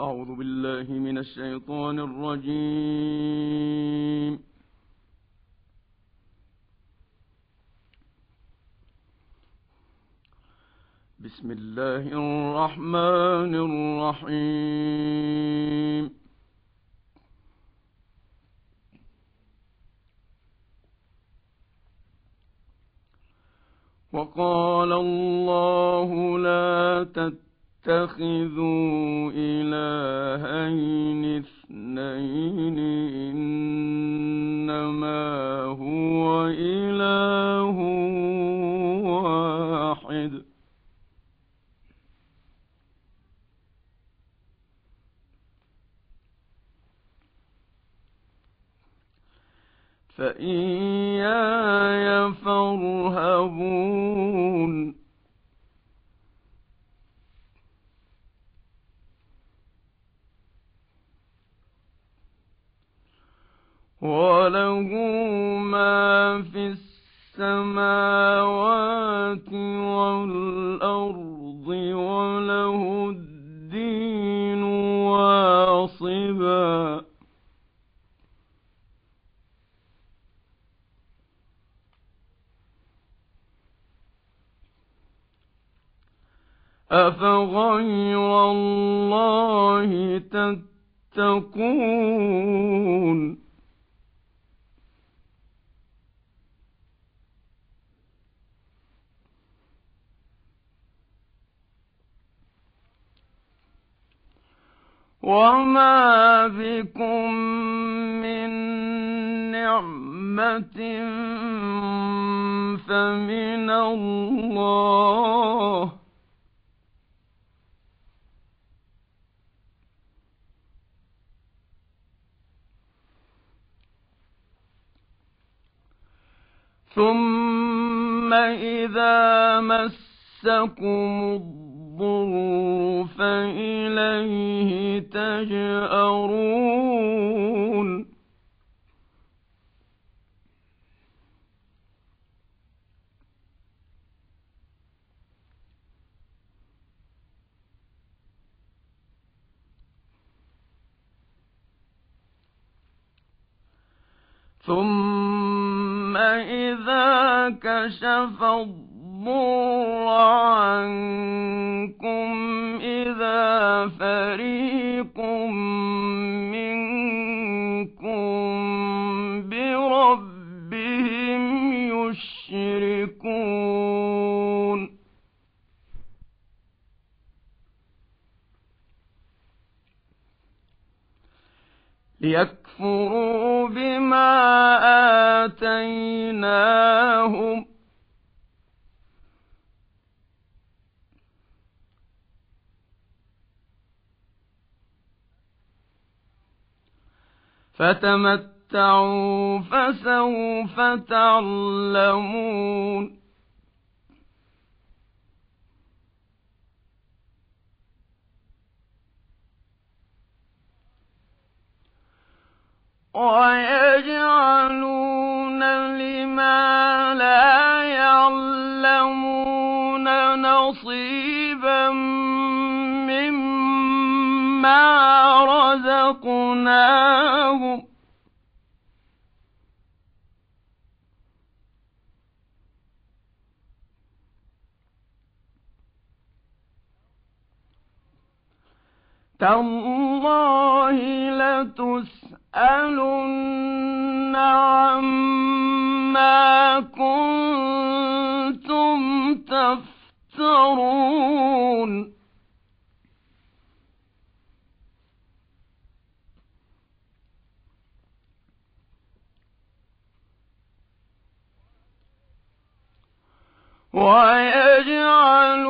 أعوذ بالله من الشيطان الرجيم. بسم الله الرحمن الرحيم. وقال الله لا تتخذوا إلهين اثنين إنما هو إله واحد. فإياي فارهبون. وله ما في السماوات والأرض وله الدين واصبا أفغير الله تتقون وما بكم من نعمة فمن الله ثم إذا مسكم الضر فإليه تجأرون ثم إذا كشف الضر عنكم إذا فريق منكم بربهم يشركون. ليكفروا فتمتعوا فسوف تعلمون. ويجعلون لما لا يعلمون نصيبا مما رزقناهم تالله لتسألن عما كنتم تفترون. ويجعلون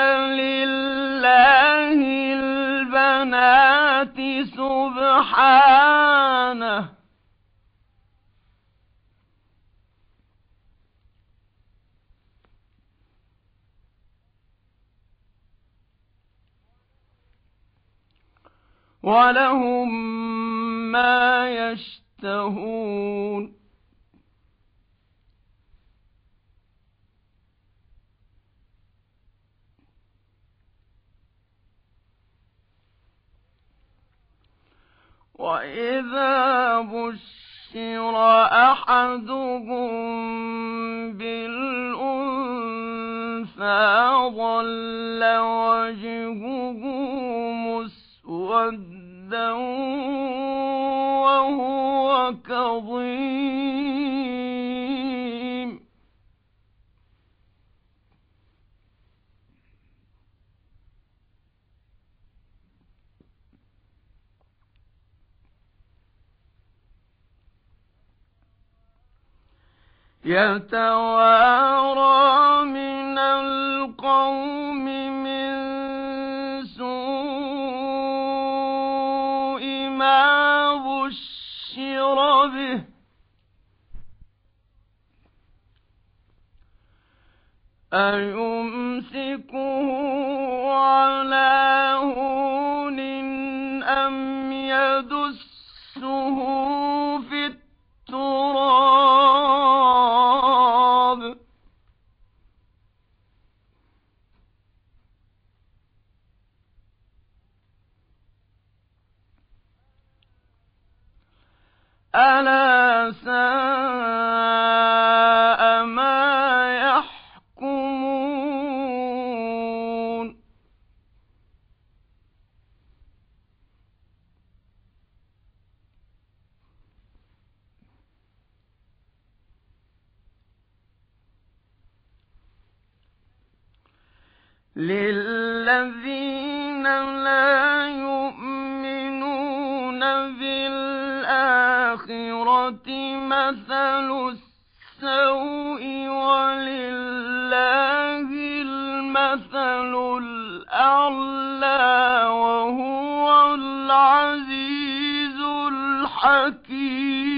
لله البنات سبحانه. ولهم ما يشتهون. وإذا بشر أحدهم بالأنثى ظل وجهه مسودا وهو كظيم يتوارى من القوم من سوء ما بشر به. أيمسكه للذين لا يؤمنون بالآخرة مثل السوء ولله المثل الأعلى وهو العزيز الحكيم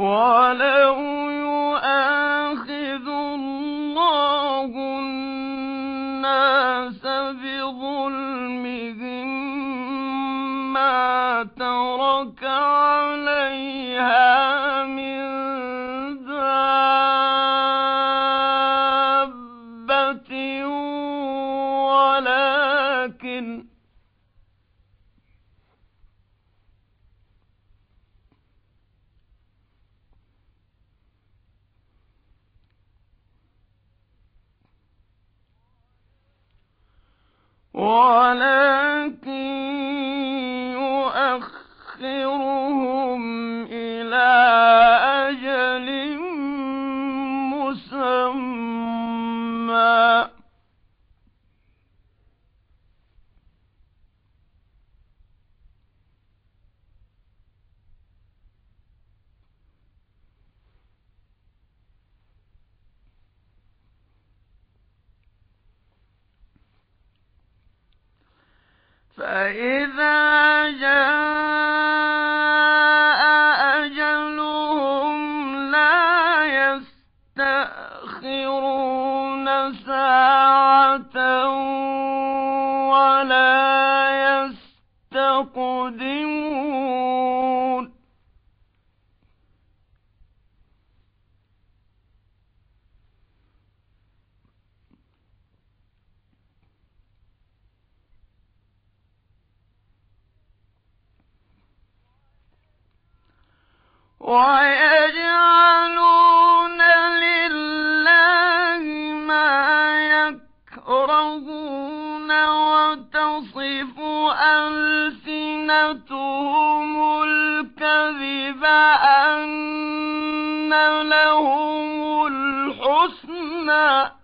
ولو يؤاخذ الله الناس بظلمهم ما ترك عليها فإذا لهم الحسنى.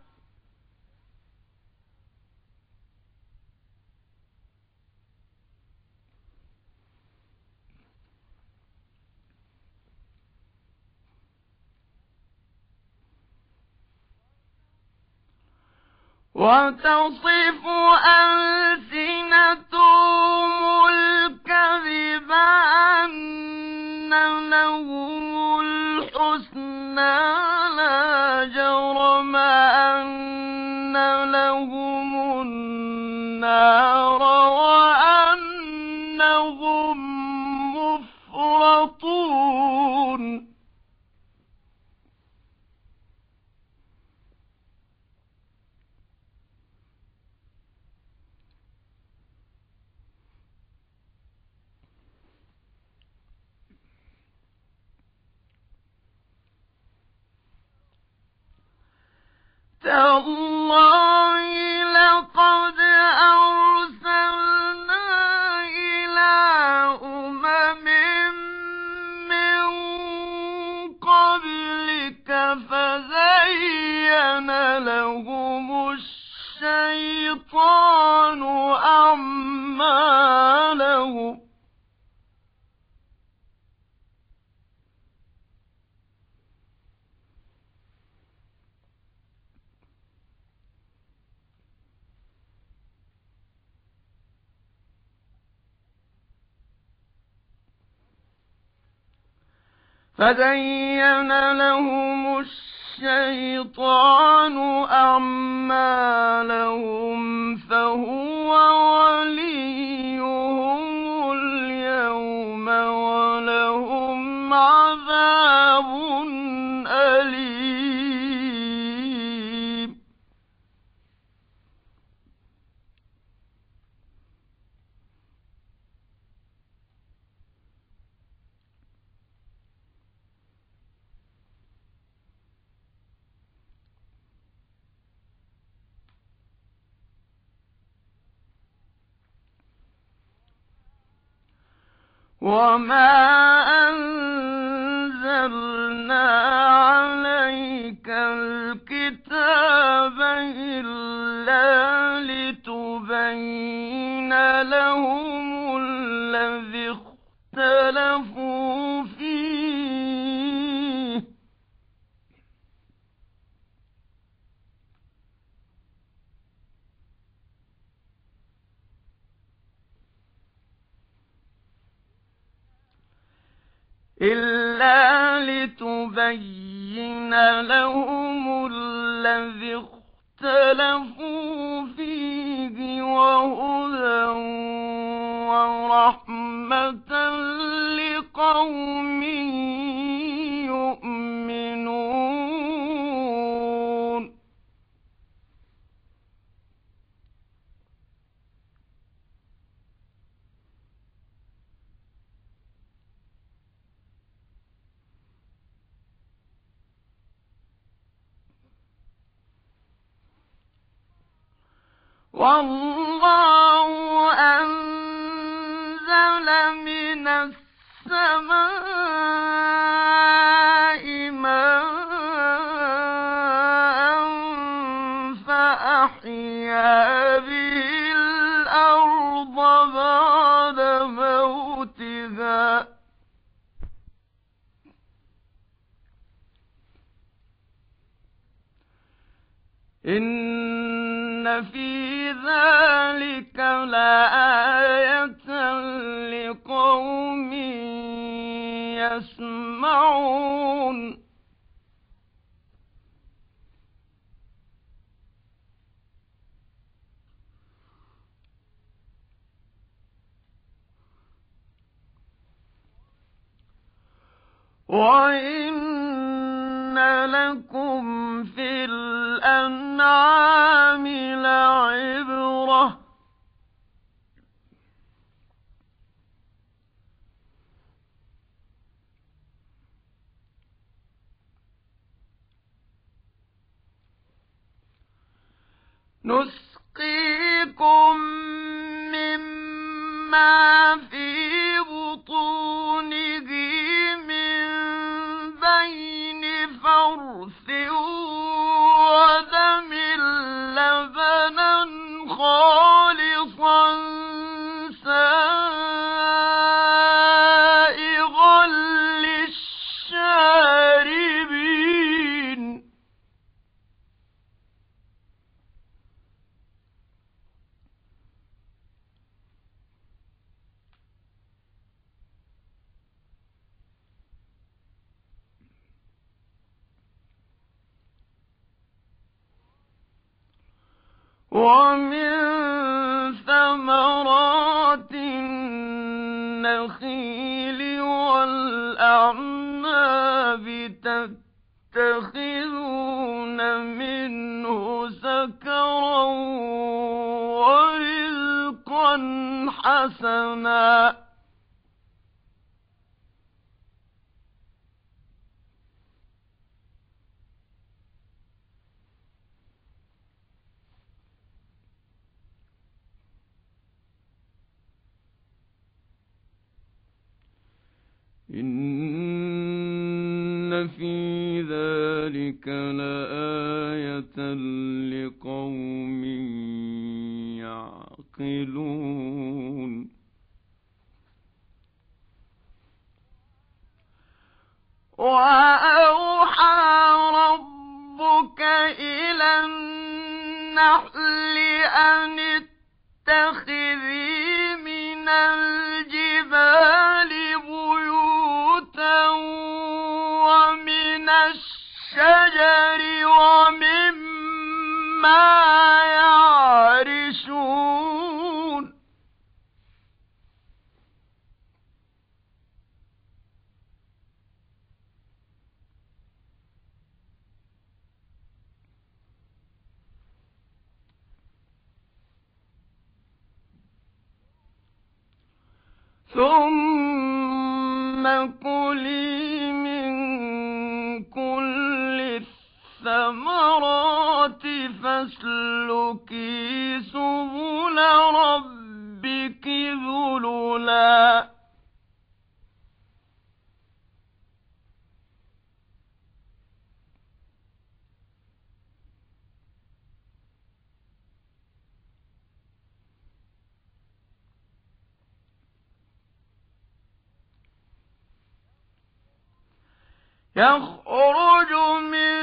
وتصف ألسنتهم الكذب أن لهم الحسنى لا جرم وأنهم مفرطون تالله لقد أرسلنا إلى أمم من قبلك فزين لهم الشيطان أعمالهم. فزين لهم الشيطان أعمالهم فهو وليهم وما أنزلنا عليك الكتاب إلا لتبين إلا لتبين لهم الذي اختلفوا فيه وهدى ورحمة لقوم والله أنزل من السماء نسقيكم والأعناب تتخذون منه سكرا ورزقا حسنا إن في ذلك لآية لقوم يعقلون وأوحى ربك إلى النحل أن اتخذي من الجبال يخرج من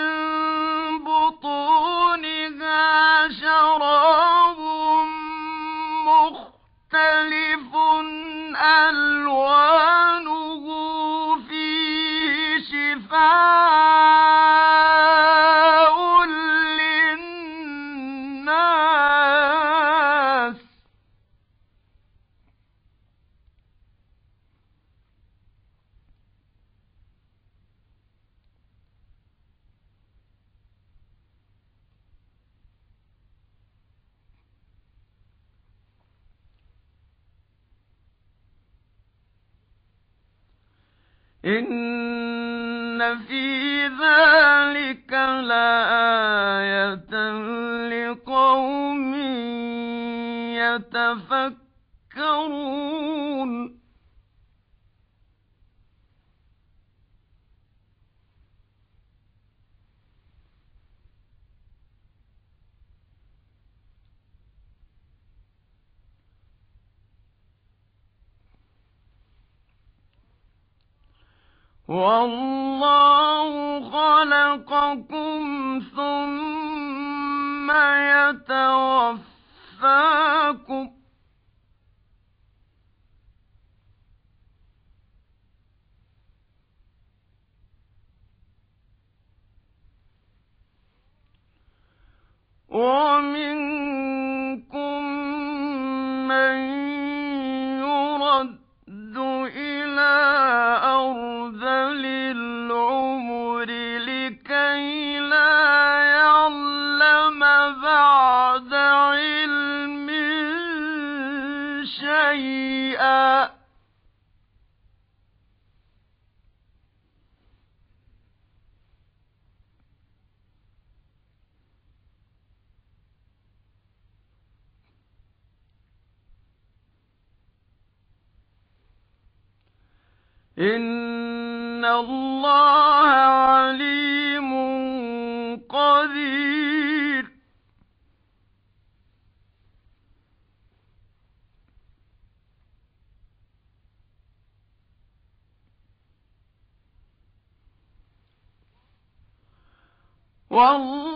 يتفكرون. والله خلقكم ثم يتوفاكم ومنكم إن الله عليم قدير والله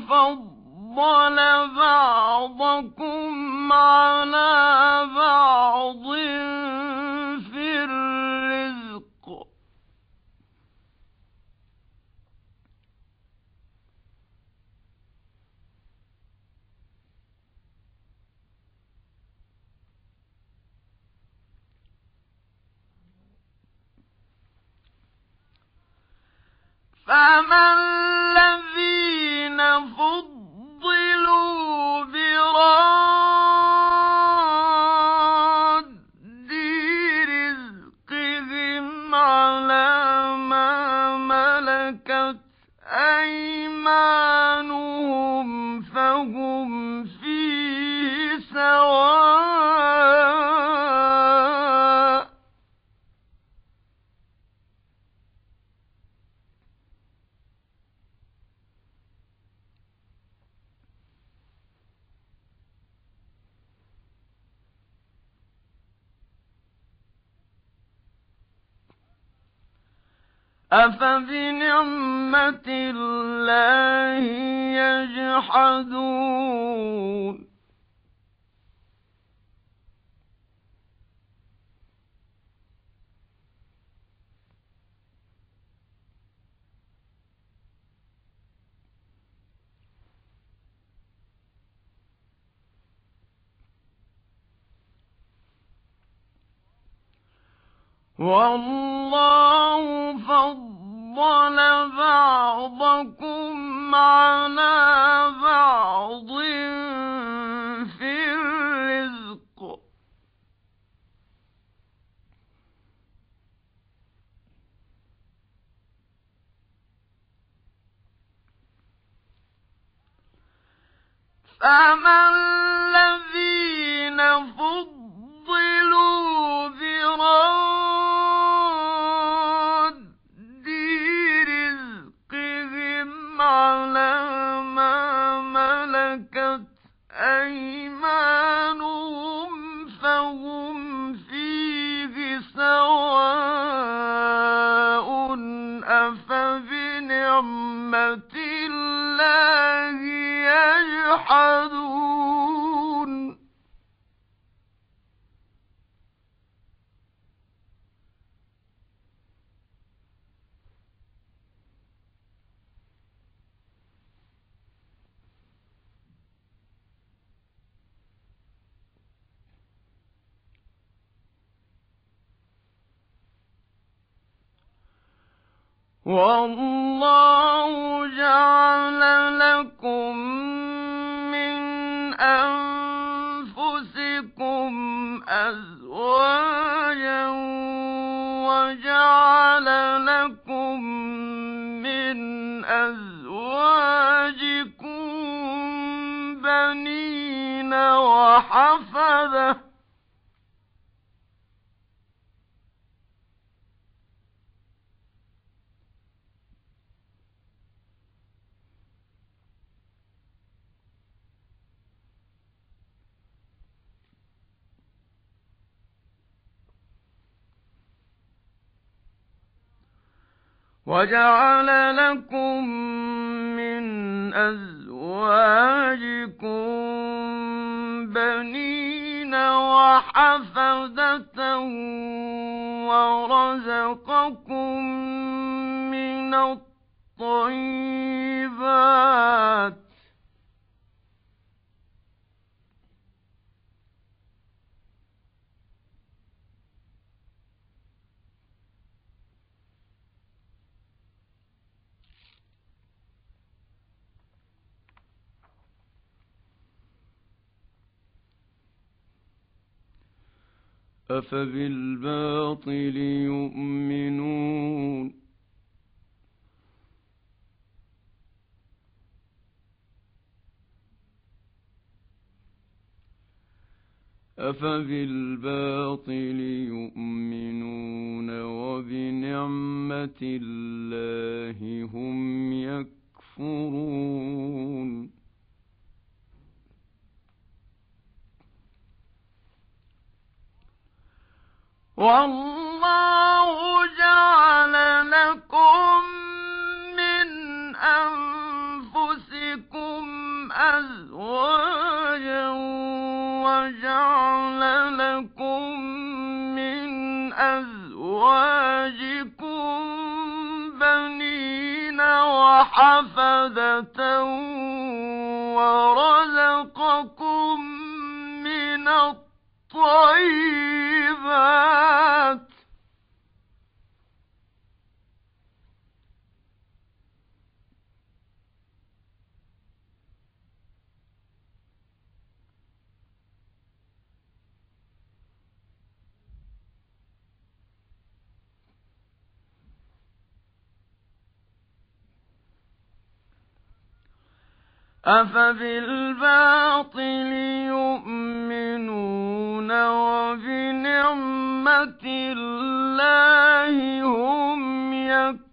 فضل بعضكم على بعض في الرزق فما الذين فضلوا براد أفبنعمة الله يجحدون والله فضل بعضكم على بعض في الرزق. فما الذين فضلوا والله جعل لكم من أنفسكم أزواجا وجعل لكم من أزواجكم بنين وحفظة وجعل لكم من أزواجكم بنين وحفدة ورزقكم من الطيبات أفبالباطل يؤمنون؟ أفبالباطل يؤمنون وبنعمة الله هم يكفرون. والله جعل لكم من أنفسكم أزواجا وجعل لكم من أزواجكم بنين وحفدة ورزقكم من الطيب. الطيبات أفبالباطل يؤمنون. وبنعمة الله هم يكفرون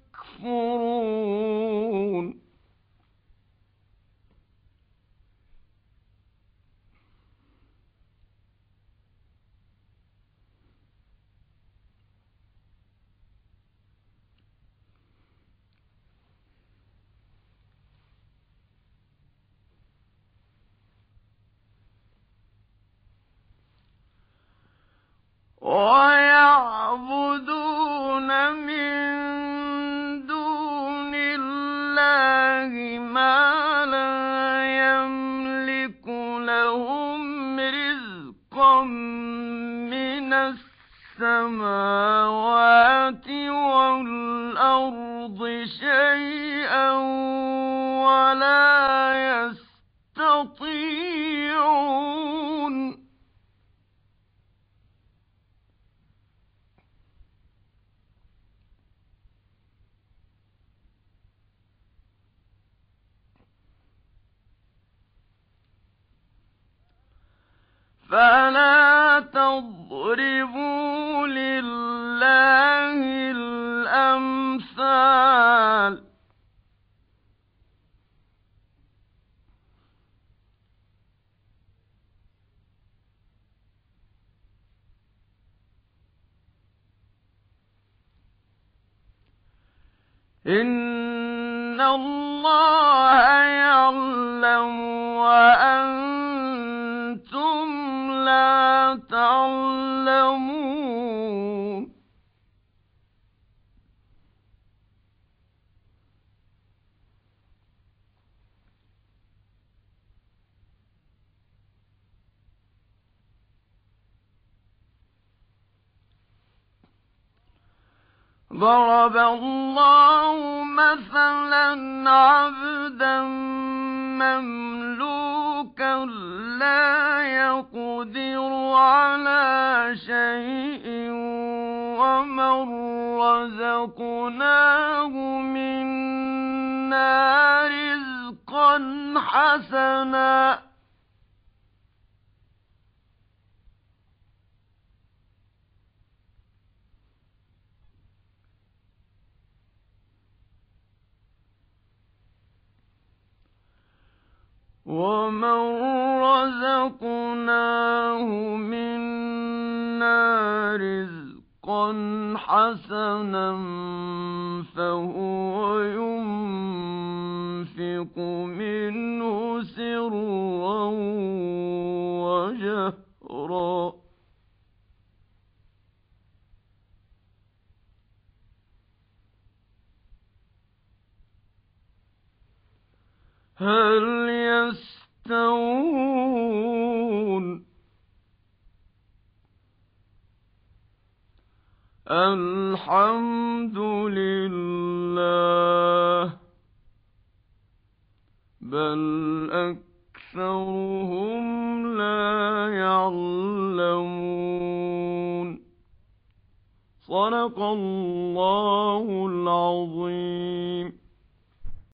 ويعبدون من دون الله ما لا يملك لهم رزقا من السماوات والأرض شيئا فلا تضربوا لله الأمثال. إن الله تعلمون ضرب الله مثلا عبدا مملوكا لا يقدر على شيء ومن رزقناه منا رزقا حسنا ومن رزقناه منا رزقا حسنا فهو ينفق هل يستوون الحمد لله بل أكثرهم لا يعلمون صدق الله العظيم